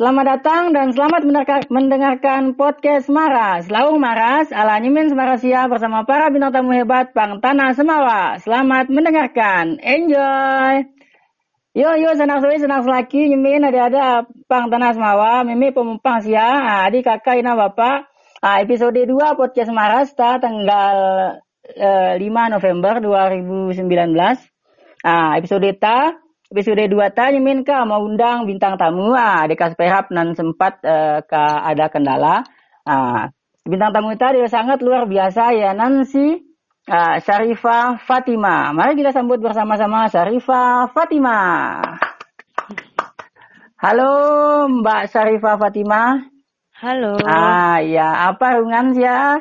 Selamat datang dan selamat mendengarkan podcast Maras. Laung Maras, ala nyemin semarasia bersama para bintang tamu hebat Pang Tanah Semawa. Selamat mendengarkan. Enjoy. Yo yo senang suwi senang selaki nyemin ada ada Pang Tanah Semawa. Mimi pemumpang sia. Ah, adik kakak ina bapak. Ah, episode 2 podcast Maras ta tanggal uh, eh, 5 November 2019. Ah, episode ta episode 2 tanya min ka mau undang bintang tamu. Ah dekas perap nan sempat uh, ka ada kendala. Ah bintang tamu tadi sangat luar biasa ya Nancy uh, Syarifah Fatima. Mari kita sambut bersama-sama Syarifah Fatima. Halo Mbak Syarifah Fatima. Halo. Ah ya apa rungan ya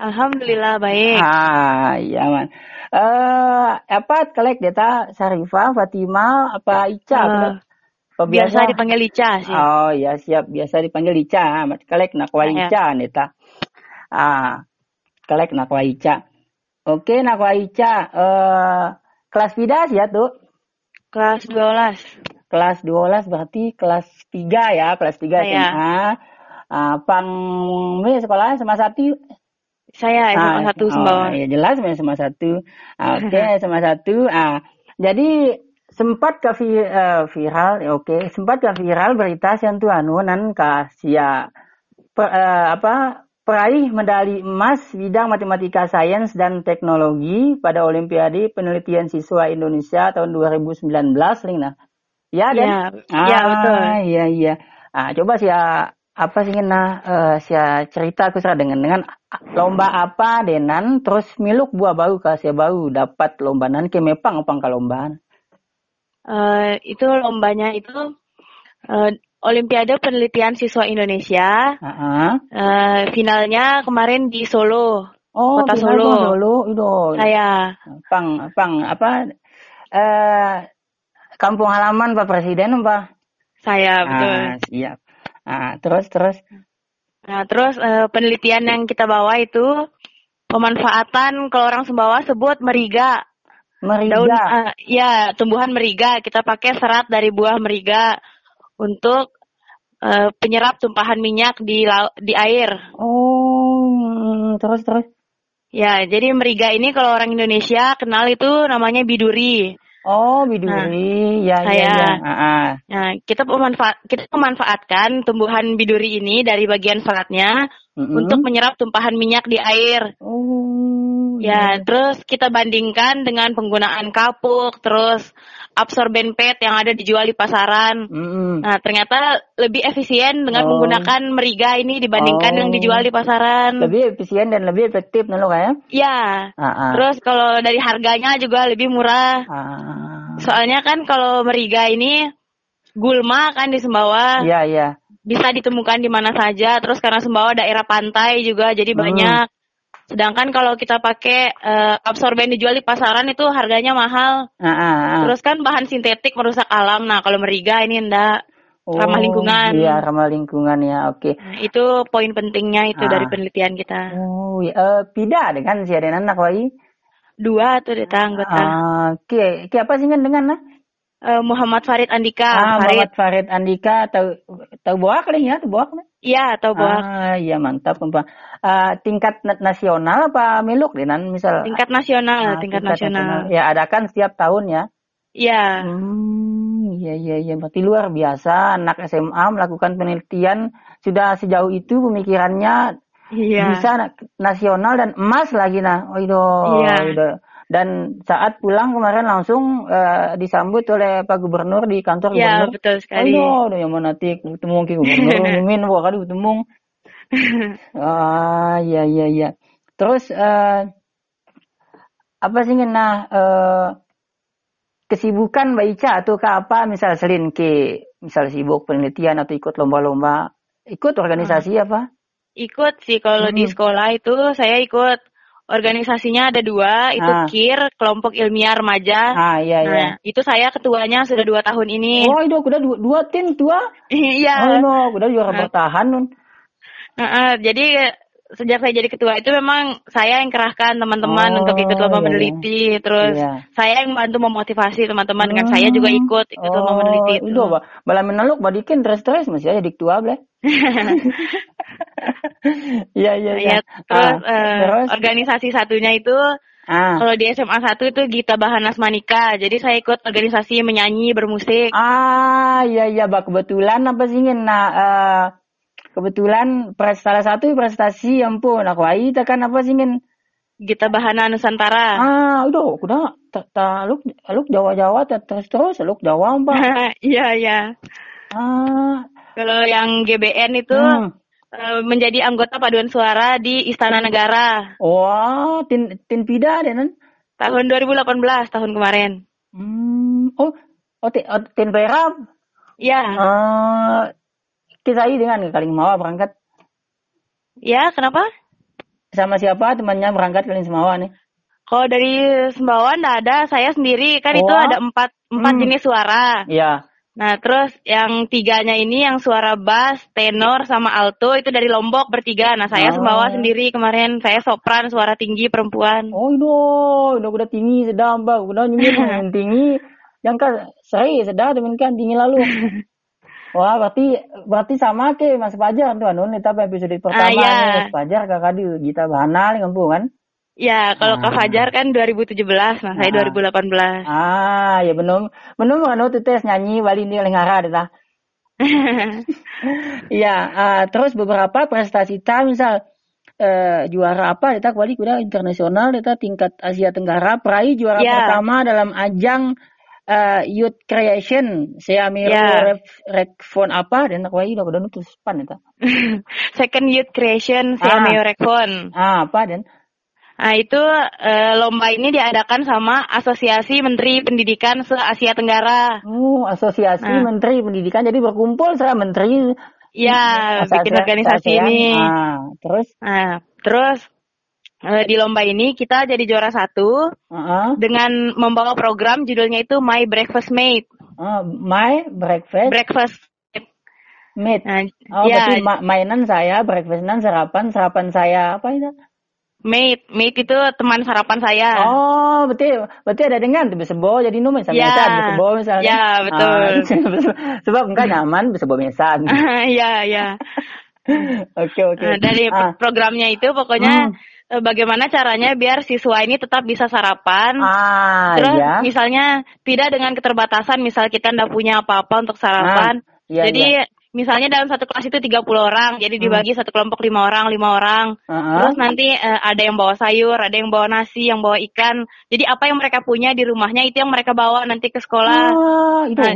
Alhamdulillah baik. Ah iya man Eh apa kelek deta Sarifah, Fatima, apa Ica? Uh, apa biasa dipanggil Ica sih. Oh ya siap biasa dipanggil Ica. Kelek nak wa iya. Ica neta. Ah kelek nak wa Ica. Oke nak wa Ica. Eh kelas pidas ya tuh? Kelas 12. Kelas 12 berarti kelas 3 ya, kelas 3 SMA. Ah, pang sekolah sama satu saya SMA ah, satu Sumbawa. Oh, ya jelas SMA satu. Ah, oke okay, SMA satu. Ah, jadi sempat ke vi, uh, viral, ya, oke, okay. sempat ke viral berita siantu anu nan kasia per, uh, apa peraih medali emas bidang matematika sains dan teknologi pada Olimpiade Penelitian Siswa Indonesia tahun 2019, Lina. Ya, dan? Ya, ah, ya betul. Iya, iya. Ah, coba sih ya apa sih nah uh, sia cerita aku serah dengan dengan lomba apa denan? Terus miluk buah bau kasih bau. Dapat lomba nan ke mepang apa lombaan. Uh, itu lombanya itu uh, Olimpiade Penelitian Siswa Indonesia. Uh -huh. uh, finalnya kemarin di Solo. Oh kota Solo. Solo. Itu saya. Pang pang apa? Uh, kampung halaman Pak Presiden Pak? Saya betul. Ah, siap Nah, terus terus. Nah, terus uh, penelitian yang kita bawa itu pemanfaatan kalau orang Sumbawa sebut meriga. Meriga. Daun uh, ya, tumbuhan meriga. Kita pakai serat dari buah meriga untuk uh, penyerap tumpahan minyak di di air. Oh, terus terus. Ya, jadi meriga ini kalau orang Indonesia kenal itu namanya biduri. Oh, biduri. Nah, ya, saya, ya, ya. Nah, kita pemanfaat kita memanfaatkan tumbuhan biduri ini dari bagian seratnya mm -hmm. untuk menyerap tumpahan minyak di air. Oh. Ya, ya, terus kita bandingkan dengan penggunaan kapuk, terus absorben PET yang ada dijual di pasaran. Mm. Nah, ternyata lebih efisien dengan oh. menggunakan meriga ini dibandingkan oh. yang dijual di pasaran. Lebih efisien dan lebih efektif, nalo kayak? Ya. Uh -uh. Terus kalau dari harganya juga lebih murah. Uh. Soalnya kan kalau meriga ini gulma kan di Sembawa. Iya, iya. Bisa ditemukan di mana saja. Terus karena Sembawa daerah pantai juga jadi hmm. banyak. Sedangkan kalau kita pakai uh, absorben dijual di pasaran itu harganya mahal. Uh, uh, uh. Terus kan bahan sintetik merusak alam. Nah, kalau meriga ini enggak oh, ramah lingkungan. Iya, ramah lingkungan ya. Oke. Okay. Nah, itu poin pentingnya itu uh. dari penelitian kita. Oh, ya. Uh, pida dengan si ada anak wai? Dua tuh di anggota. Uh, Oke, okay. apa sih dengan nah? Uh, Muhammad Farid Andika. Ah, Farid. Muhammad Farid Andika tahu tahu kali ya, tahu bawa kali. Iya, tahu bawa. Ah, iya mantap, uh, tingkat nasional apa miluk Dinan? Misal tingkat nasional nah, tingkat, tingkat nasional. nasional. Ya ada kan setiap tahun ya? Iya. Hmm, iya iya iya. Berarti luar biasa. Anak SMA melakukan penelitian sudah sejauh itu pemikirannya iya. bisa nasional dan emas lagi nah. Oh itu iya. oh, dan saat pulang kemarin langsung uh, disambut oleh Pak Gubernur di kantor ya, Gubernur. betul sekali. Oh, yang mana nanti ketemu ke Gubernur, min kali ketemu ah iya iya iya. Terus uh, apa sih nah uh, kesibukan Mbak Ica atau ke apa misal selin ke misal sibuk penelitian atau ikut lomba-lomba ikut organisasi hmm. apa? Ikut sih kalau hmm. di sekolah itu saya ikut organisasinya ada dua itu ah. KIR kelompok ilmiah remaja. Ah iya iya. Nah, itu saya ketuanya sudah dua tahun ini. Oh itu udah dua, dua tim tua? Iya. oh no, udah juara yeah. bertahan nun. Uh, jadi sejak saya jadi ketua itu memang saya yang kerahkan teman-teman oh, untuk ikut lomba iya, meneliti, iya. terus iya. saya yang bantu memotivasi teman-teman dengan saya juga hmm. ikut ikut oh, lomba meneliti itu. Itu, bala menaluk badikin terus-terus masih aja diktua boleh. Iya iya iya. Terus, ah, uh, terus organisasi satunya itu Ah. Kalau di SMA 1 itu Gita Bahanas Manika. Jadi saya ikut organisasi menyanyi, bermusik. Ah, iya iya, Mbak. Kebetulan apa sih ingin nah uh, kebetulan salah satu prestasi yang pun aku itu kan apa sih ingin Gita Bahana Nusantara. Ah, udah, udah. Tak ta, lu lu Jawa-Jawa terus terus lu Jawa, Mbak. Iya, iya. Ah. Kalau yang GBN itu hmm Eh, menjadi anggota paduan suara di Istana Negara. Wah, wow, tin tin pida deh nan? Tahun 2018 tahun kemarin. Hmm, oh, oh, tin, oh tin perap? Ya. Uh, kita ini dengan kali mau berangkat. Ya, kenapa? Sama siapa temannya berangkat kali Semawa nih? Kalau dari Sembawa enggak ada, saya sendiri kan oh. itu ada empat empat hmm. jenis suara. Iya. Nah, terus yang tiganya ini yang suara bass, tenor, sama alto itu dari Lombok bertiga. Nah, saya oh. sembawa sendiri kemarin. Saya sopran, suara tinggi perempuan. Oh, no. udah udah tinggi sedang, Mbak. Udah yang tinggi. Yang kan saya sedang kan tinggi lalu. Wah, berarti berarti sama ke Mas Fajar tuh anu nih tapi episode pertama ah, iya. Mas Fajar kakak di kita bahanal ngampu kan? Ya, kalau ah. Kak Fajar kan 2017, nah saya ah. 2018. Ah, ya belum belum kan tuh tes nyanyi wali ini oleh ngara dah. Iya, uh, terus beberapa prestasi ta misal uh, juara apa kita kuali kuda internasional kita tingkat Asia Tenggara peraih juara yeah. pertama dalam ajang uh, Youth Creation saya Miro yeah. ref, phone apa dan aku udah udah nutus pan itu. Second Youth Creation saya ah. rek phone. Ah, apa dan? Nah itu uh, lomba ini diadakan sama Asosiasi Menteri Pendidikan se Asia Tenggara. Oh, Asosiasi nah. Menteri Pendidikan jadi berkumpul sama menteri. Ya, bikin organisasi ini. Nah, terus? Nah, terus uh, di lomba ini kita jadi juara satu uh -huh. dengan membawa program judulnya itu My Breakfast Mate. Uh, my Breakfast. Breakfast Mate. Nah, oh, ya. berarti ma mainan saya, breakfastan, sarapan, sarapan saya apa itu? Mate, mate itu teman sarapan saya. Oh, betul. Berarti ada dengan tuh bisa bawa jadi nomor misalnya. Ya, bisa bawa misalnya. Ya, betul. Sebab enggak nyaman bisa bawa mesan. Iya, iya. Oke, oke. Nah, dari ah. programnya itu pokoknya hmm eh, bagaimana caranya biar siswa ini tetap bisa sarapan. Ah, Terus ya. misalnya tidak dengan keterbatasan, misal kita tidak punya apa-apa untuk sarapan. Ah, iya, Jadi iya misalnya dalam satu kelas itu 30 orang, jadi hmm. dibagi satu kelompok lima orang, lima orang. Uh-huh. Terus nanti uh, ada yang bawa sayur, ada yang bawa nasi, yang bawa ikan. Jadi apa yang mereka punya di rumahnya itu yang mereka bawa nanti ke sekolah. Oh, itu. Nah,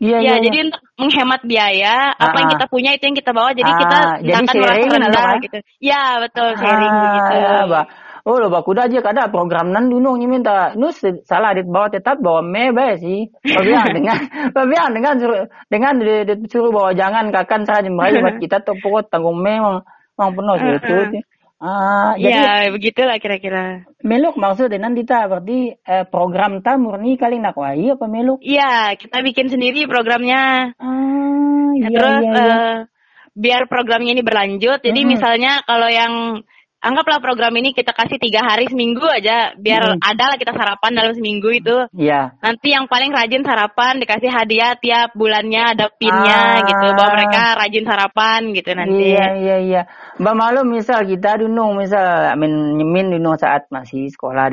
iya, iya, ya, jadi untuk menghemat biaya, uh-huh. apa yang kita punya itu yang kita bawa. Jadi uh-huh. kita jadi akan merasa rendah gitu. Ya, betul sharing uh, begitu. Ya, Oh lo baku dah aja kada program nan dunung ni minta nus salah di bawah tetap bawa me bae sih. Babiang dengan babiang dengan suruh dengan disuruh bawa jangan kakan saja merayu buat kita tuh pokok tanggung me mang mang penuh itu. Ah, ya, begitulah kira-kira. Meluk maksudnya nanti ta berarti eh, program ta murni kali nak wai apa meluk? Iya, kita bikin sendiri programnya. Ah, iya, terus iya, iya. Uh, biar programnya ini berlanjut. Jadi hmm. misalnya kalau yang anggaplah program ini kita kasih tiga hari seminggu aja biar hmm. ada lah kita sarapan dalam seminggu itu. Iya. Nanti yang paling rajin sarapan dikasih hadiah tiap bulannya ada pinnya ah. gitu bahwa mereka rajin sarapan gitu nanti. Iya iya iya. Mbak malu misal kita dunung misal amin nyemin dunung saat masih sekolah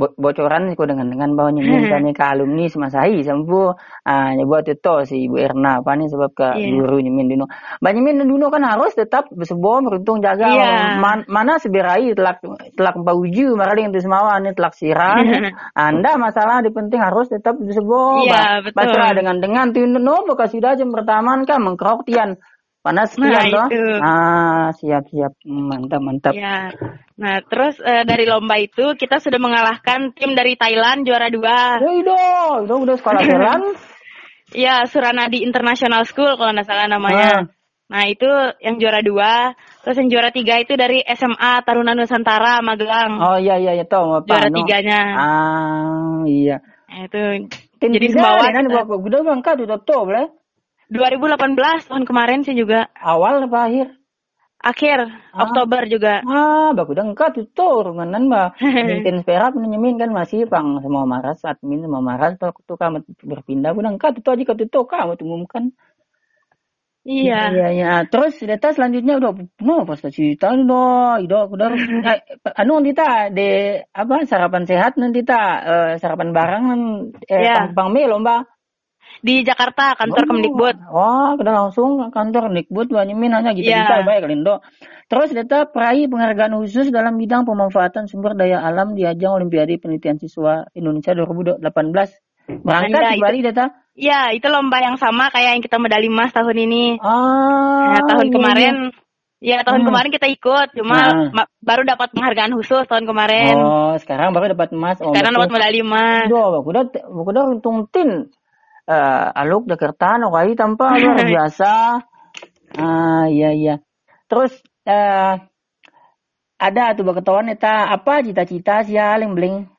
bocoran kok dengan dengan bawa nyemin tanya ke alumni semasai sampu ah buat itu si Ibu Erna apa nih sebab ke yeah. guru nyemin dunung. Mbak nyemin dunung kan harus tetap sebuah beruntung jaga yeah. man, mana seberai telak telak bauju maring itu semawa ini telak sirah anda masalah di penting harus tetap disebut iya, betul. baca dengan dengan tuh no bekas sudah jam pertama kan mengkerok tian panas nah, toh ah siap siap mantap mantap ya. nah terus uh, dari lomba itu kita sudah mengalahkan tim dari Thailand juara dua ya itu itu udah sekolah Thailand Iya, Suranadi International School kalau nggak salah namanya. Ah. Nah itu yang juara dua, terus yang juara tiga itu dari SMA Taruna Nusantara Magelang. Oh iya iya itu iya, juara tiganya. Ah iya. Nah, itu Tim jadi sembawa kan gua udah bangka udah tuh boleh. 2018 tahun kemarin sih juga. Awal apa akhir? Akhir ah. Oktober juga. Ah, bagus udah enggak tutur nganan mah. Mintin perak nyemin kan masih pang semua maras admin semua maras tuh tuh kamu berpindah udah enggak tuh aja tuh kamu umumkan. Iya. Iya, iya. Terus data selanjutnya udah no pas cerita udah, udah udah eh, anu kita de apa sarapan sehat nanti ta uh, sarapan barang eh yeah. Bang Me lomba di Jakarta kantor oh, Kemdikbud. Wah, kita langsung kantor Kemdikbud Banyamin hanya gitu yeah. kita baik Lindo. Terus data peraih penghargaan khusus dalam bidang pemanfaatan sumber daya alam di ajang Olimpiade Penelitian Siswa Indonesia 2018. Berangkat nah, kembali data? Iya, itu lomba yang sama kayak yang kita medali emas tahun ini. Ah. Nah, tahun iya. kemarin Ya tahun hmm. kemarin kita ikut, cuma nah. baru dapat penghargaan khusus tahun kemarin. Oh, sekarang baru dapat emas. Oh, sekarang dapat medali emas. Duh, udah udah untung tin uh, aluk dekertan okai tanpa luar biasa. Ah iya iya. Terus uh, ada tuh ketahuan eta apa cita-cita sih yang bling?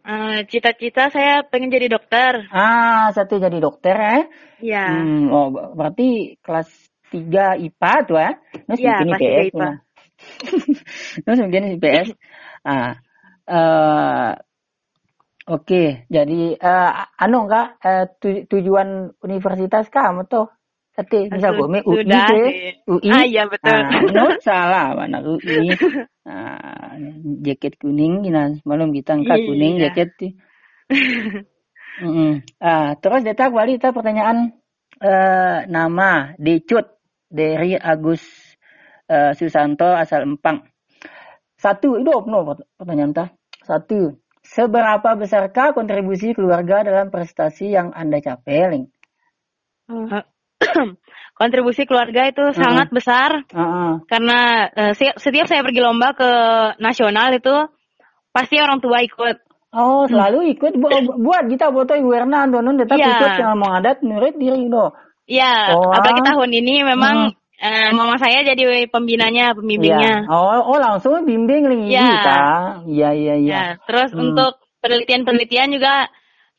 Uh, cita-cita saya pengen jadi dokter. Ah, satu jadi dokter eh? Iya. Hmm, oh berarti kelas 3 IPA tuh ya? Nus ya, bikin IPS. IPA. Nus bikin IPS. Ah, uh, Oke, jadi uh, anu enggak uh, tu, tujuan universitas kamu tuh? Tadi bisa gue UI deh. UI. Ah iya betul. Ah, no, salah mana UI. Nah, jaket kuning gini malam kita angkat iya. kuning jaket tuh. mm -hmm. ah, terus data kita pertanyaan uh, nama Decut dari Agus uh, Susanto asal Empang. Satu, itu no pertanyaan ta. Satu, Seberapa besarkah kontribusi keluarga dalam prestasi yang Anda capai, Ling? kontribusi keluarga itu uh -huh. sangat besar uh -huh. karena uh, setiap saya pergi lomba ke nasional itu pasti orang tua ikut. Oh, selalu ikut Bu, buat kita foto Ibu Erna Antonon tetap yeah. ikut yang mau adat murid diri do. Iya, oh, apalagi tahun ini memang Uh, mama saya jadi pembinanya, pembimbingnya. Ya. Oh, oh langsung bimbing nih ya. kita. Iya, iya, iya. Ya, terus hmm. untuk penelitian-penelitian juga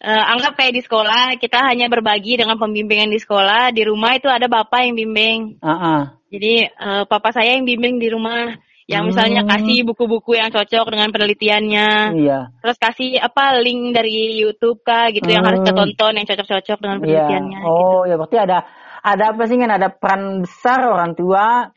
uh, anggap kayak di sekolah, kita hanya berbagi dengan pembimbingan di sekolah, di rumah itu ada bapak yang bimbing. Uh -uh. Jadi uh, papa saya yang bimbing di rumah. Yang misalnya hmm. kasih buku-buku yang cocok dengan penelitiannya. Iya. Terus kasih apa link dari YouTube kah gitu hmm. yang harus kita hmm. tonton yang cocok-cocok dengan iya. penelitiannya. Iya. Oh, gitu. ya berarti ada ada apa sih kan ada peran besar orang tua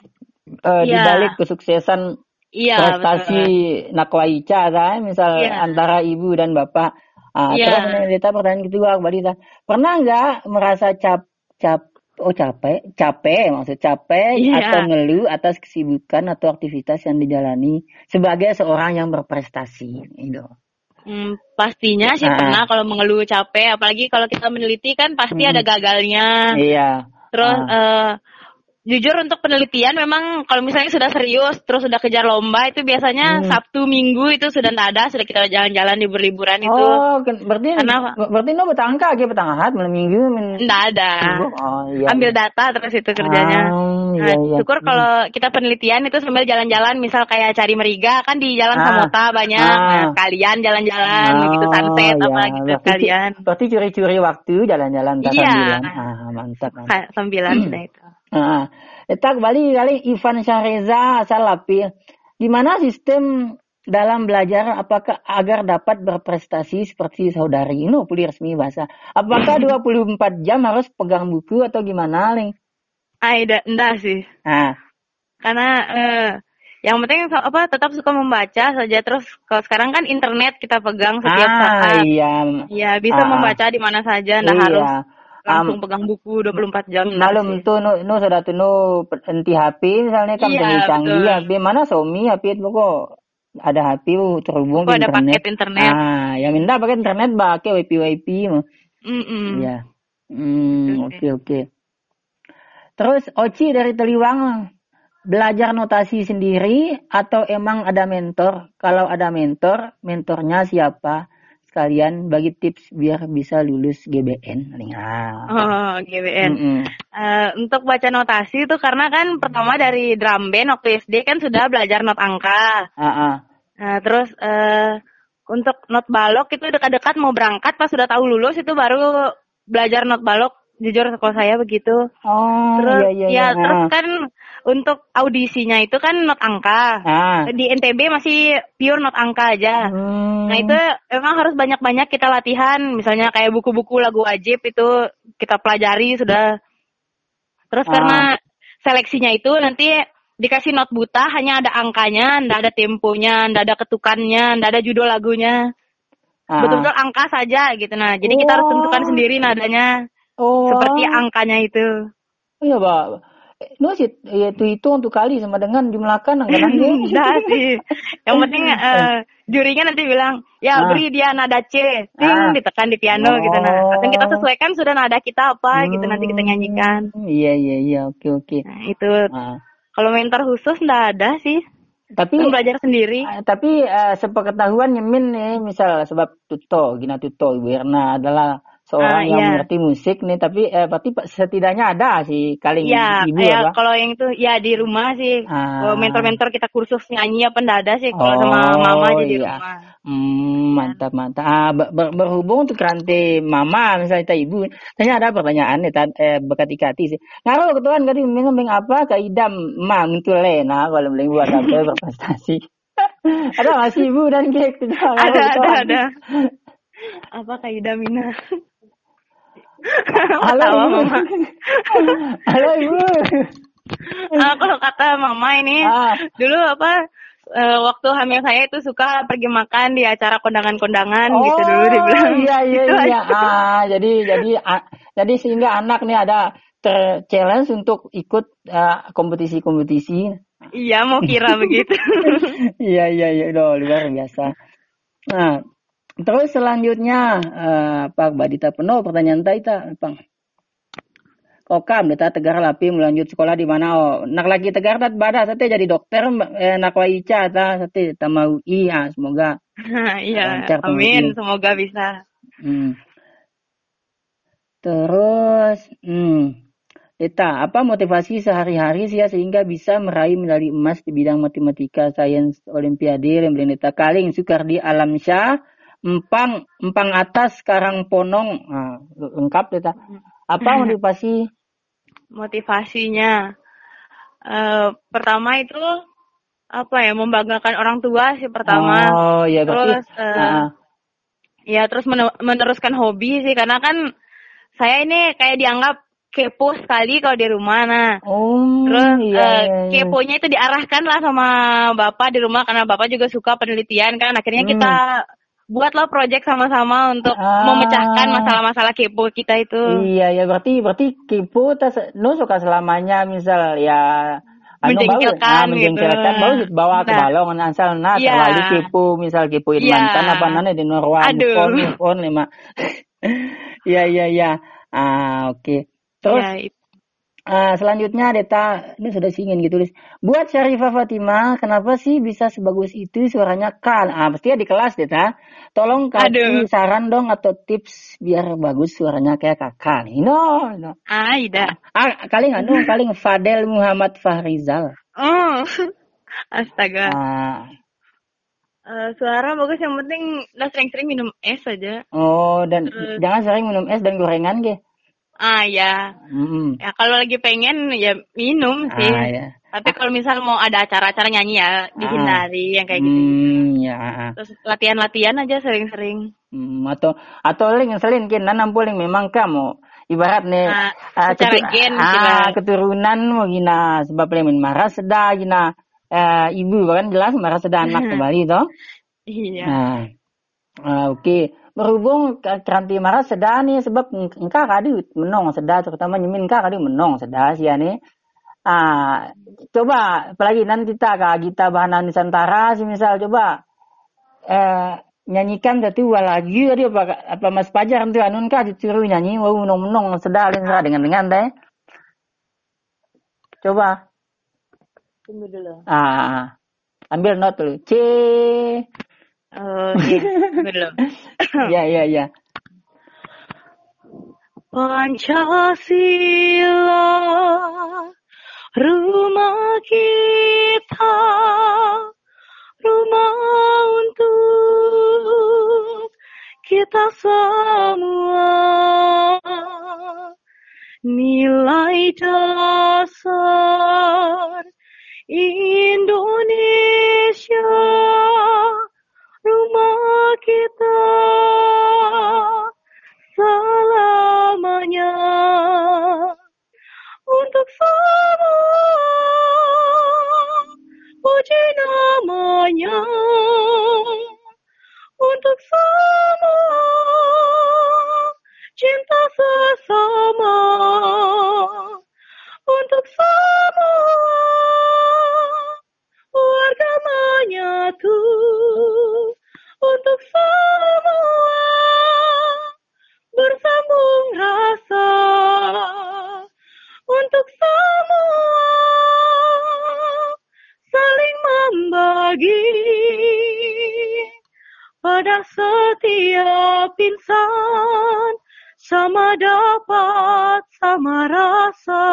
uh, di iya. balik kesuksesan yeah, prestasi Nakwaica kan misal yeah. antara ibu dan bapak. Ah, yeah. terus kita pertanyaan kedua Balita, pernah nggak merasa cap cap oh capek capek maksud capek yeah. atau ngeluh atas kesibukan atau aktivitas yang dijalani sebagai seorang yang berprestasi itu. Hmm, pastinya sih nah. pernah kalau mengeluh capek, apalagi kalau kita meneliti kan pasti hmm. ada gagalnya. Iya. Terus ah. uh, jujur untuk penelitian memang kalau misalnya sudah serius terus sudah kejar lomba itu biasanya hmm. Sabtu Minggu itu sudah tidak ada sudah kita jalan-jalan di berliburan itu. Oh, berarti Karena, berarti no betangka aja betangahat malam Minggu Tidak ada. Oh, iya, Ambil iya. data terus itu kerjanya. Ah, iya, nah, iya. syukur kalau kita penelitian itu sambil jalan-jalan misal kayak cari meriga kan di jalan ah. Samota banyak. Ah. Nah, kalian jalan-jalan oh, begitu sunset iya. apa gitu berarti, kalian. Berarti curi-curi waktu jalan-jalan iya. Ah, mantap. mantap. Sambilan sudah itu. Nah, kita kembali kali Ivan Syahreza Salapi. Gimana sistem dalam belajar apakah agar dapat berprestasi seperti saudari ini pulih resmi bahasa apakah 24 jam harus pegang buku atau gimana Ling? Aida enggak sih nah. karena eh, yang penting apa tetap suka membaca saja terus kalau sekarang kan internet kita pegang setiap ah, saat iya ya bisa ah, membaca di mana saja enggak iya. harus langsung um, pegang buku 24 jam. Malam tuh nu, nu sudah tuh nu enti HP misalnya kan iya, canggih HP mana Xiaomi HP itu kok ada HP terhubung ke ada internet. paket internet. Ah, yang minta pakai internet pakai WiFi WiFi mah. Mm -mm. Ya. Hmm, oke oke. Terus Oci dari Teliwang belajar notasi sendiri atau emang ada mentor? Kalau ada mentor, mentornya siapa? sekalian bagi tips biar bisa lulus GBN. Nah. Oh, GBN. Mm -hmm. uh, untuk baca notasi itu karena kan pertama dari drum band waktu SD kan sudah belajar not angka. Uh -uh. Uh, terus uh, untuk not balok itu dekat-dekat mau berangkat pas sudah tahu lulus itu baru belajar not balok jujur kalau saya begitu. Oh, terus iya, iya, ya iya. terus kan untuk audisinya itu kan not angka. Ah. Di NTB masih pure not angka aja. Hmm. Nah itu emang harus banyak-banyak kita latihan, misalnya kayak buku-buku lagu wajib itu kita pelajari sudah. Terus Ah. karena seleksinya itu nanti dikasih not buta, hanya ada angkanya, ndak ada temponya, ndak ada ketukannya, ndak ada judul lagunya. Ah. Betul-betul angka saja gitu. Nah jadi kita harus Oh. tentukan sendiri nadanya Oh. seperti angkanya itu. Iya, Pak. No sih, ya, itu untuk kali sama dengan jumlahkan anggaran dia. Enggak sih. Yang penting eh, jurinya nanti bilang, ya Ah. beri dia nada C, ting Ah. ditekan di piano gitu nah. Oh. Langsung kita sesuaikan sudah nada kita apa gitu nanti kita nyanyikan. Hmm, Iya, iya, iya. Oke, oke. Nah, itu Ah. kalau mentor khusus enggak ada sih. Tapi Kan belajar sendiri. eh, tapi eh, sepengetahuan Yemin nih, misal sebab Tuto, Gina Tuto, Ibu Erna adalah seorang Ah, yang iya. mengerti musik nih, tapi eh, berarti setidaknya ada sih kali Ya, ibu ya kalau yang itu ya di rumah sih. Ah. Kalau mentor-mentor kita kursus nyanyi apa ada sih kalau sama Oh, mama aja di iya. rumah. Hmm, mantap mantap. Ah, ber- ber- berhubung untuk rantai mama misalnya kita ibu, tanya ada pertanyaan nih eh, bekat ikati sih. Ngaruh ketuan kali minum apa ke idam ma mentule nah kalau beli buat apa berprestasi. ada masih ibu dan kek tidak Ada ada ada. Apa kayak Damina? Halo ibu. mama. Halo ibu. Ah, kalau kata mama ini Ah. dulu apa eh, waktu hamil saya itu suka pergi makan di acara kondangan-kondangan gitu dulu dibilang. Iya iya Gitu iya. aja. Ah, jadi jadi ah, jadi sehingga anak nih ada ter challenge untuk ikut ah, kompetisi-kompetisi. Iya mau kira begitu. Iya iya iya udah luar biasa. Nah, terus selanjutnya eh, apa Mbak Dita penuh pertanyaan Taita, Bang. Kokam Dita Tegar Lapi melanjut sekolah di mana oh nak lagi Tegar tat bada sate jadi dokter eh, nak wa Ica ta sate tamau i ah, semoga Iya, Lancar, amin. Semoga bisa. Hmm. Terus, hmm. Dita, apa motivasi sehari-hari sih ya sehingga bisa meraih medali emas di bidang matematika, sains, olimpiade, lembelin Dita Kaling, Sukardi Alam Syah, Empang, Empang Atas, Karang Ponong, nah, lengkap Dita. Apa motivasi? Motivasinya eh pertama itu apa ya membanggakan orang tua sih pertama. Oh, ya berarti. Terus eh, ah, ya terus mene- meneruskan hobi sih karena kan saya ini kayak dianggap kepo sekali kalau di rumah nah. oh, Terus iya, iya. keponya itu diarahkan lah sama bapak di rumah karena bapak juga suka penelitian kan. Akhirnya Hmm. kita buatlah project sama-sama untuk Ah. memecahkan masalah-masalah kepo kita itu. Iya, ya berarti berti kipu tas nu suka selamanya misal ya anu Menjengkelkan ah, menjengkelkan gitu. bagus bawa ke Nah. balong asal nah Iya. terlalu kipu misal kipuin Iya. mantan apa nana di norwan on on lima. Iya iya iya. Ah oke. Terus Ya, itu. Ah, selanjutnya Deta ini sudah singin gitu tulis. Buat Syarifah Fatimah, kenapa sih bisa sebagus itu suaranya kan? Ah pasti di kelas Deta. Tolong kasih Aduh. saran dong atau tips biar bagus suaranya kayak kakak. No, no. Aida. Ah, kali nggak dong, kali Fadel Muhammad Fahrizal. Oh. Astaga. Ah, Eh, suara bagus yang penting udah sering-sering minum es aja. oh, dan Terus- jangan sering minum es dan gorengan, ge. Ah ya. Mm-mm. Ya kalau lagi pengen ya minum sih. Ah, ya. Tapi kalau misal mau ada acara-acara nyanyi ya dihindari yang kayak gitu. Hmm, ya. Terus latihan-latihan aja sering-sering. Hmm, atau atau ling selin kin nanam puling memang kamu ibarat nih Ah, ah, secara ketu- gen, ah, keturunan mau gina sebab lemin marah seda gina eh, ibu kan jelas marah seda anak kembali toh Iya. Nah, ah, oke. Berhubung ke- keranti marah sedah nih sebab eng- engkau kadi menong sedah terutama nyemin engkau kadi menong sedah sih ya nih. Ah, coba apalagi nanti kita kak Gita Bahana Nusantara misal coba eh nyanyikan tadi lagi tadi apa apa Mas Pajar nanti anun kah disuruh nyanyi wow menong menong sedah lain dengan dengan teh. Coba. Tunggu dulu. Ah, ambil not dulu. C. Oh, iya. Tunggu dulu. Ya ya ya. Pancasila rumah kita rumah untuk kita semua dasar Indonesia rumah kita selamanya untuk semua. Puji namanya untuk semua. Cinta sesama sama rasa.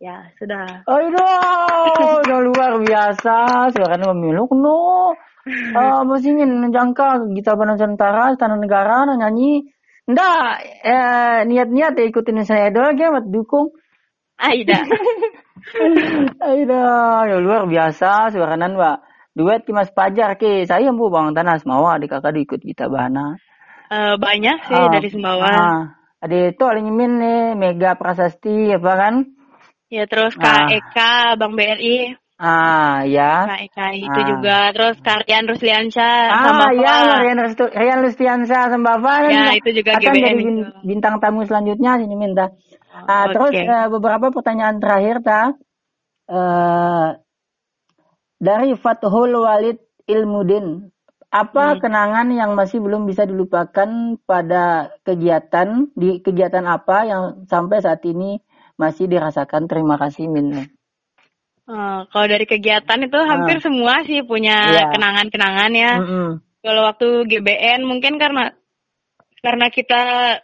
Ya, sudah. Aduh, udah luar biasa. Sekarang memiluk no. Uh, masih ingin jangka kita Nusantara, Tanah Negara, nyanyi. Nggak, eh, niat-niat ya ikutin saya doang ya, buat dukung. Aida. Aida, ya luar biasa. Sekarang Mbak. Duet ki Mas Pajar ke. Saya bu Bang Tanah Semawa, adik kakak ikut kita Bahana. Uh, banyak sih uh, dari Semawa. Uh, ada itu paling nyemin nih Mega Prasasti apa kan? Ya terus Kak ah. Eka, Bang BRI. Ah ya. Kak Eka itu ah. juga. Terus Kak Rian Rusliansyah. Ah sama ya Rian, Rian Rusliansyah sama Bapak. Ya itu juga akan GBN jadi itu. bintang tamu selanjutnya sini minta. Oh, ah, okay. Terus uh, beberapa pertanyaan terakhir ta. Uh, dari Fathul Walid Ilmudin. Apa hmm. kenangan yang masih belum bisa dilupakan pada kegiatan di kegiatan apa yang sampai saat ini masih dirasakan. Terima kasih Min. Uh, kalau dari kegiatan itu hampir uh, semua sih punya yeah. kenangan-kenangan ya. Mm -hmm. Kalau waktu GBN mungkin karena karena kita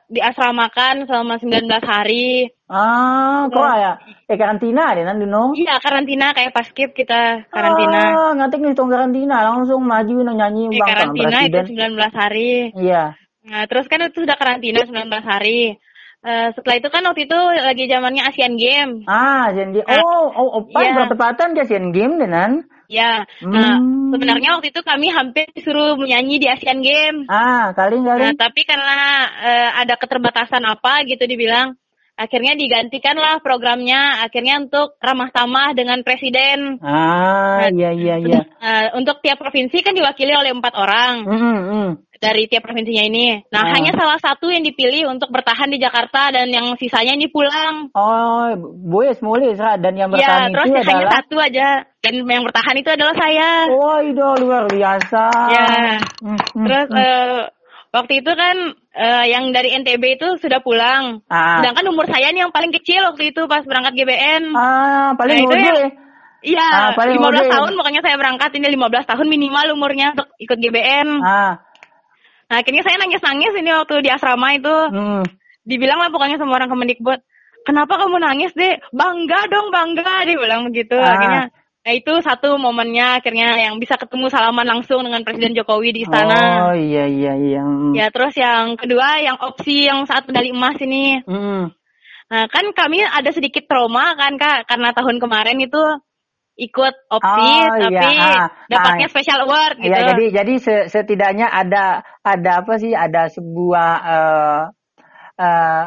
diasramakan selama 19 hari. Ah, kok ya? Eh karantina deh nanti no? Iya karantina kayak pas skip kita karantina. Ah, nanti nih karantina langsung maju nyanyi eh, karantina itu 19 hari. Iya. Nah, terus kan itu sudah karantina 19 hari. Uh, setelah itu kan waktu itu lagi zamannya Asian Games. Ah, Asian Games. Nah, oh, oh, oh, pas iya. bertepatan ke Asian Games dengan? Ya. Nah, hmm. sebenarnya waktu itu kami hampir disuruh menyanyi di Asian Games. Ah, kali kali. Nah, tapi karena uh, ada keterbatasan apa gitu dibilang, akhirnya digantikanlah programnya akhirnya untuk ramah tamah dengan presiden. Ah, nah, iya iya iya. Uh, untuk tiap provinsi kan diwakili oleh empat orang. Mm -hmm. Dari tiap provinsinya ini. Nah, ah. hanya salah satu yang dipilih untuk bertahan di Jakarta dan yang sisanya ini pulang. Oh, boleh semula dan yang ya, bertahan ya, terus itu hanya adalah... satu aja dan yang bertahan itu adalah saya. Oh, itu luar biasa. Ya. Mm -hmm. Terus uh, Waktu itu kan uh, yang dari NTB itu sudah pulang. Ah. Sedangkan umur saya nih yang paling kecil waktu itu pas berangkat GBN. Ah, paling nah, muda ya? Iya, ah, 15 muda. tahun makanya saya berangkat ini 15 tahun minimal umurnya untuk ikut GBN. Ah. Nah, akhirnya saya nangis-nangis ini waktu di asrama itu. Hmm. Dibilang lah pokoknya sama orang Kemendikbud, "Kenapa kamu nangis, Dek?" "Bangga dong, bangga." Dia bilang begitu. Ah. Akhirnya Nah itu satu momennya akhirnya yang bisa ketemu salaman langsung dengan Presiden Jokowi di istana. Oh iya iya iya. Ya terus yang kedua yang opsi yang saat medali emas ini. Hmm. Nah kan kami ada sedikit trauma kan kak karena tahun kemarin itu ikut opsi oh, iya. tapi iya. ah, dapatnya ah, special award iya, gitu. Iya jadi jadi setidaknya ada ada apa sih ada sebuah uh, uh,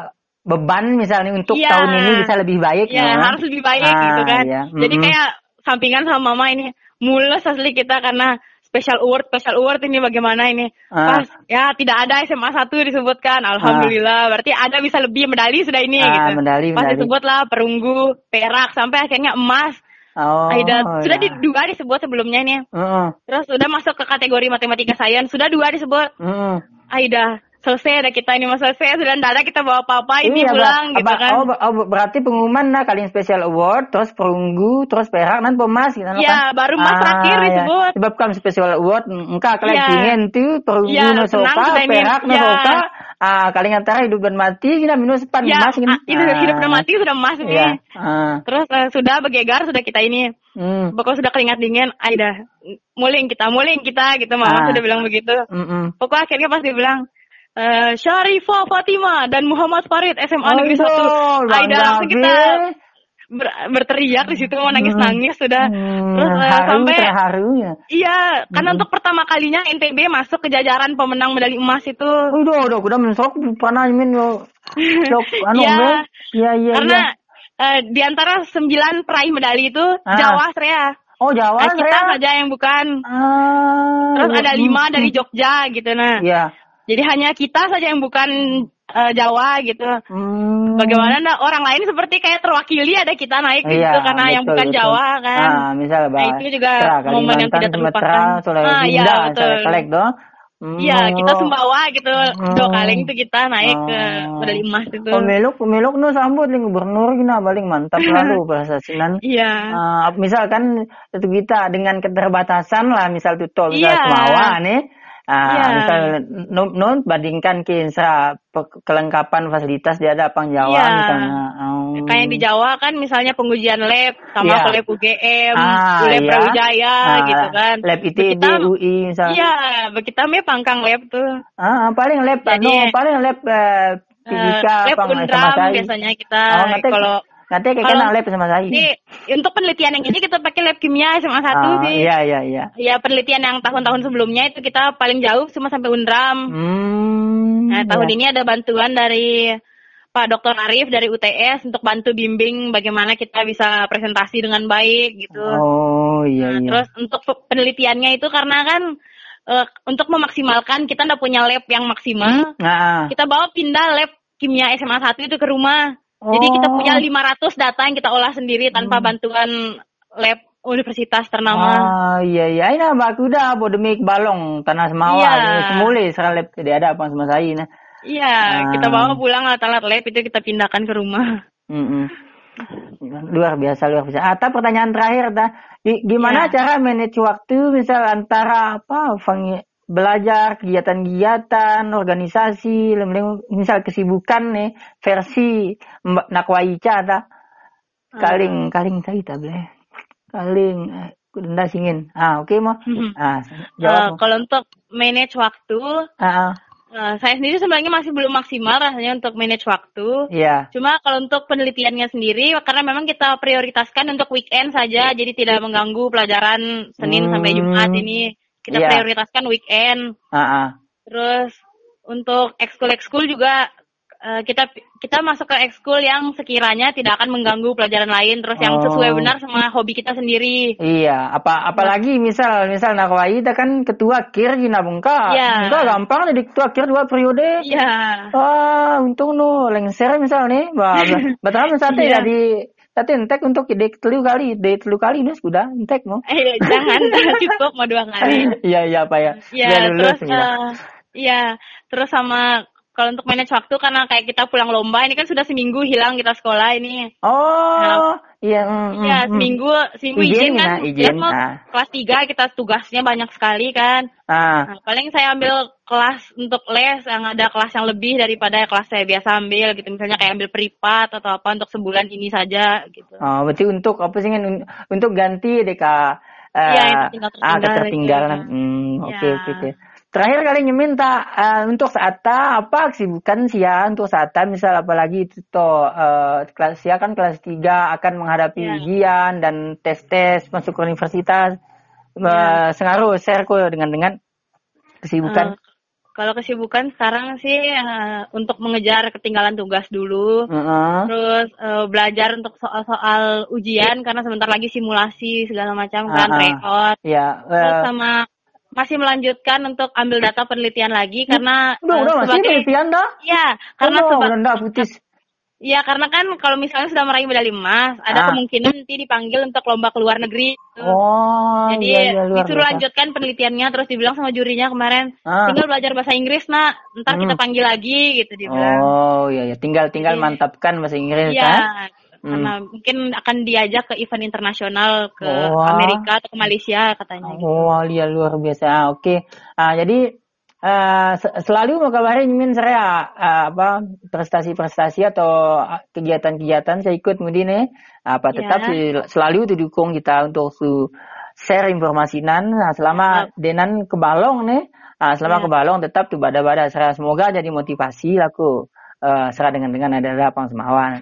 beban misalnya untuk ya, tahun ini bisa lebih baik ya, ya. harus lebih baik ah, gitu kan. Iya. Jadi mm -hmm. kayak sampingan sama mama ini mulus asli kita karena special award special award ini bagaimana ini ah. pas ya tidak ada SMA satu disebutkan alhamdulillah ah. berarti ada bisa lebih medali sudah ini ah, gitu medali, pas disebutlah perunggu perak sampai akhirnya emas Oh, Aida sudah ya. di, dua disebut sebelumnya ini. Uh. Terus sudah masuk ke kategori matematika sains sudah dua disebut. Uh. Aida selesai ada kita ini mas selesai sudah tidak ada kita bawa apa-apa ini iya, pulang gitu kan oh, oh, berarti pengumuman nah kalian special award terus perunggu terus perak nanti pemas gitu iya kan? baru mas ah, terakhir ya. disebut sebab kan special award engkau kalian ya. ingin tuh perunggu ya, no soka perak no soka ah kalian antara hidup dan mati kita minum sepan ya, emas ini ah, ah. hidup dan mati sudah emas ini ya. ah. terus uh, sudah bergegar sudah kita ini hmm. pokoknya sudah keringat dingin Aida muling kita muling kita gitu mama ah. sudah bilang begitu mm -mm. pokoknya akhirnya pas dia bilang uh, Syarifah Fatima dan Muhammad Farid SMA Negeri 1. Aida langsung kita ber, berteriak di situ mau nangis nangis sudah hmm, terus uh, haru, sampai terharu ya iya karena hmm. untuk pertama kalinya NTB masuk ke jajaran pemenang medali emas itu udah udah udah mensok panah min yo anu ya, ya, ya, karena ya. Uh, di antara sembilan peraih medali itu ah. Jawa Srea Oh Jawa, nah, kita saja yang bukan. Ah, Terus ada lima hmm. dari Jogja gitu nah. Iya. Jadi hanya kita saja yang bukan uh, Jawa gitu. Hmm. Bagaimana nah, orang lain seperti kayak terwakili ada kita naik iya, gitu karena betul, yang bukan betul. Jawa kan. Ah, misal nah, itu juga Tra, momen yang tidak terlupakan. Ah, iya betul. Dong. Iya, hmm. kita sembawa gitu. Hmm. Dua kali itu kita naik hmm. ke medali emas itu. Pemeluk, pemeluk nu sambut ling gubernur gina paling mantap lalu bahasa sinan. Iya. Uh, misalkan itu kita dengan keterbatasan lah, misal tuh yeah. sembawa nih Ah, misal nun, bandingkan kinsa kelengkapan fasilitas dia ada pang Jawa ya. misalnya. Um. Kayak di Jawa kan misalnya pengujian lab sama ya. lab UGM, ah, lab ya. Brawijaya ah, gitu kan. Lab ITB, UI misalnya. Iya, kita me pangkang lab tuh. Ah, paling lab Jadi, anu, paling lab uh, fisika, uh, lab undram biasanya kita oh, kalau Nanti kayak kenal lab sama saya. Ini untuk penelitian yang ini kita pakai lab kimia SMA satu oh, sih. Iya iya iya. Ya penelitian yang tahun-tahun sebelumnya itu kita paling jauh cuma sampai Undram. Hmm, nah tahun iya. ini ada bantuan dari Pak Dr. Arif dari UTS untuk bantu bimbing bagaimana kita bisa presentasi dengan baik gitu. Oh iya. Nah, iya. Terus untuk penelitiannya itu karena kan uh, untuk memaksimalkan kita udah punya lab yang maksimal. Nah. Kita bawa pindah lab kimia SMA 1 itu ke rumah. Oh. Jadi kita punya 500 data yang kita olah sendiri tanpa hmm. bantuan lab universitas ternama. Ah iya iya ini aku udah bodemik balong tanah semawa iya. semule seralep tidak ada apa sama saya nah. Iya, ah. kita bawa pulang alat-alat lab itu kita pindahkan ke rumah. Mm -mm. Luar biasa luar biasa. Atau pertanyaan terakhir ta, gimana ya. cara manage waktu misal antara apa belajar kegiatan-kegiatan organisasi misal kesibukan nih versi Mbak Nakwaica ada kaling hmm. kaling saya tak boleh kaling kuda singin ah oke okay, mau hmm. ah jawab uh, kalau untuk manage waktu uh, uh, saya sendiri sebenarnya masih belum maksimal rasanya untuk manage waktu yeah. cuma kalau untuk penelitiannya sendiri karena memang kita prioritaskan untuk weekend saja jadi tidak mengganggu pelajaran Senin hmm. sampai Jumat ini kita yeah. prioritaskan weekend. Uh -uh. Terus untuk ekskul ekskul juga uh, kita kita masuk ke ekskul yang sekiranya tidak akan mengganggu pelajaran lain terus yang sesuai oh. benar sama hobi kita sendiri. Iya, apa apalagi misal misal Nakwai kita kan ketua kir di Nabungka. Iya. Enggak gampang jadi ketua kir dua periode. Iya. Wah, untung nu lengser misal nih. Wah, betul misalnya iya. jadi tapi entek untuk ide telu kali, ide telu kali ini sudah entek mau. Eh, jangan, cukup mau dua kali. Iya iya apa ya? Iya terus uh, iya terus sama kalau untuk manage waktu karena kayak kita pulang lomba ini kan sudah seminggu hilang kita sekolah ini. Oh, nah, iya. Mm, iya, mm, seminggu seminggu izin, izin kan. Nah, izin, nah. kelas tiga kita tugasnya banyak sekali kan. Ah. Nah, paling saya ambil kelas untuk les yang ada kelas yang lebih daripada kelas saya biasa ambil gitu. Misalnya kayak ambil privat atau apa untuk sebulan ini saja gitu. Oh, berarti untuk apa sih untuk ganti deh kak? Iya, uh, tinggal ah, ketertinggalan. Hmm, oke oke oke. Terakhir kali minta uh, untuk saat apa kesibukan sih ya untuk saat misal apalagi itu toh uh, kelas ya kan kelas 3 akan menghadapi yeah. ujian dan tes-tes masuk ke universitas yeah. uh, sengaruh share kok dengan dengan kesibukan. Uh, kalau kesibukan sekarang sih uh, untuk mengejar ketinggalan tugas dulu, uh -huh. terus uh, belajar untuk soal-soal ujian karena sebentar lagi simulasi segala macam kan uh -huh. record. Yeah. Uh, terus sama masih melanjutkan untuk ambil data penelitian lagi karena udah, uh, udah sebagai masih penelitian dah ya karena oh, sebagai putis Ya karena kan kalau misalnya sudah meraih medali emas, ada ah. kemungkinan nanti dipanggil untuk lomba ke luar negeri. Oh, Jadi iya, iya, disuruh biasa. lanjutkan penelitiannya, terus dibilang sama jurinya kemarin, ah. tinggal belajar bahasa Inggris nak, ntar hmm. kita panggil lagi gitu dibilang. Oh iya, iya. tinggal tinggal Jadi, mantapkan bahasa Inggris iya, kan? Hmm. Karena mungkin akan diajak ke event internasional ke oh. Amerika atau ke Malaysia katanya. Gitu. Oh, iya luar biasa. Ah, Oke. Okay. Ah, jadi uh, selalu mengkabarin min saya uh, apa prestasi-prestasi atau kegiatan-kegiatan saya ikut mudine apa tetap yeah. selalu didukung kita untuk su share informasi nan nah, selama yeah. denan kebalong nih selama yeah. ke Balong tetap tuh bada-bada semoga jadi motivasi laku uh, serah dengan dengan ada lapang semawan.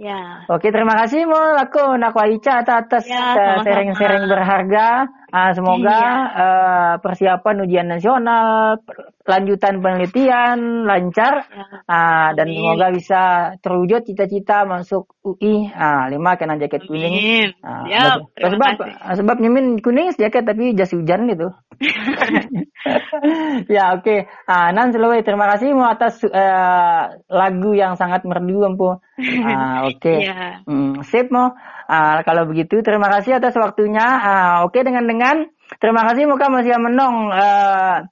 Ya. Oke, terima kasih Mo aku Nakwa Ica atas ya, sharing-sharing berharga. Uh, semoga iya. uh, persiapan ujian nasional, lanjutan penelitian lancar ya. uh, dan semoga bisa terwujud cita-cita masuk UI. Ah, uh, lima kena jaket kuning. Uh, ya, sebab kasih. sebab nyemin kuning jaket tapi jas hujan gitu. ya oke. Okay. Uh, Nan terima kasih Mo atas uh, lagu yang sangat merdu ampu. Uh, oke. Okay. yeah. mm, sip Mo. Uh, kalau begitu terima kasih atas waktunya. Uh, Oke okay, dengan dengan terima kasih muka masih menong uh,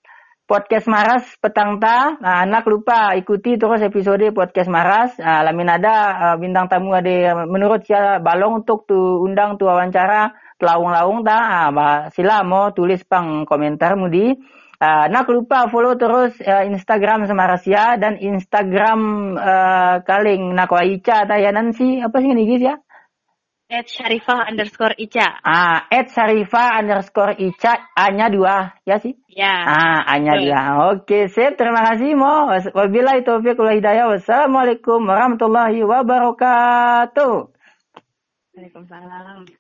podcast Maras petang ta. Nah, anak lupa ikuti terus episode podcast Maras. Uh, lamin ada uh, bintang tamu ada menurut saya balong untuk tu undang tu wawancara laung-laung ta. Uh, sila mau tulis pang komentar mudi. Uh, nak lupa follow terus uh, Instagram Semarasia dan Instagram uh, kaling nak Ica tayanan si apa sih ini guys ya? At Syarifah underscore Ica. Ah, at Syarifah underscore Ica. A-nya dua, ya sih? Ya. Ah, A-nya dua. Oke, sip. Terima kasih, Mo. Wabillahi taufiq wal hidayah. Wassalamualaikum warahmatullahi wabarakatuh. Waalaikumsalam.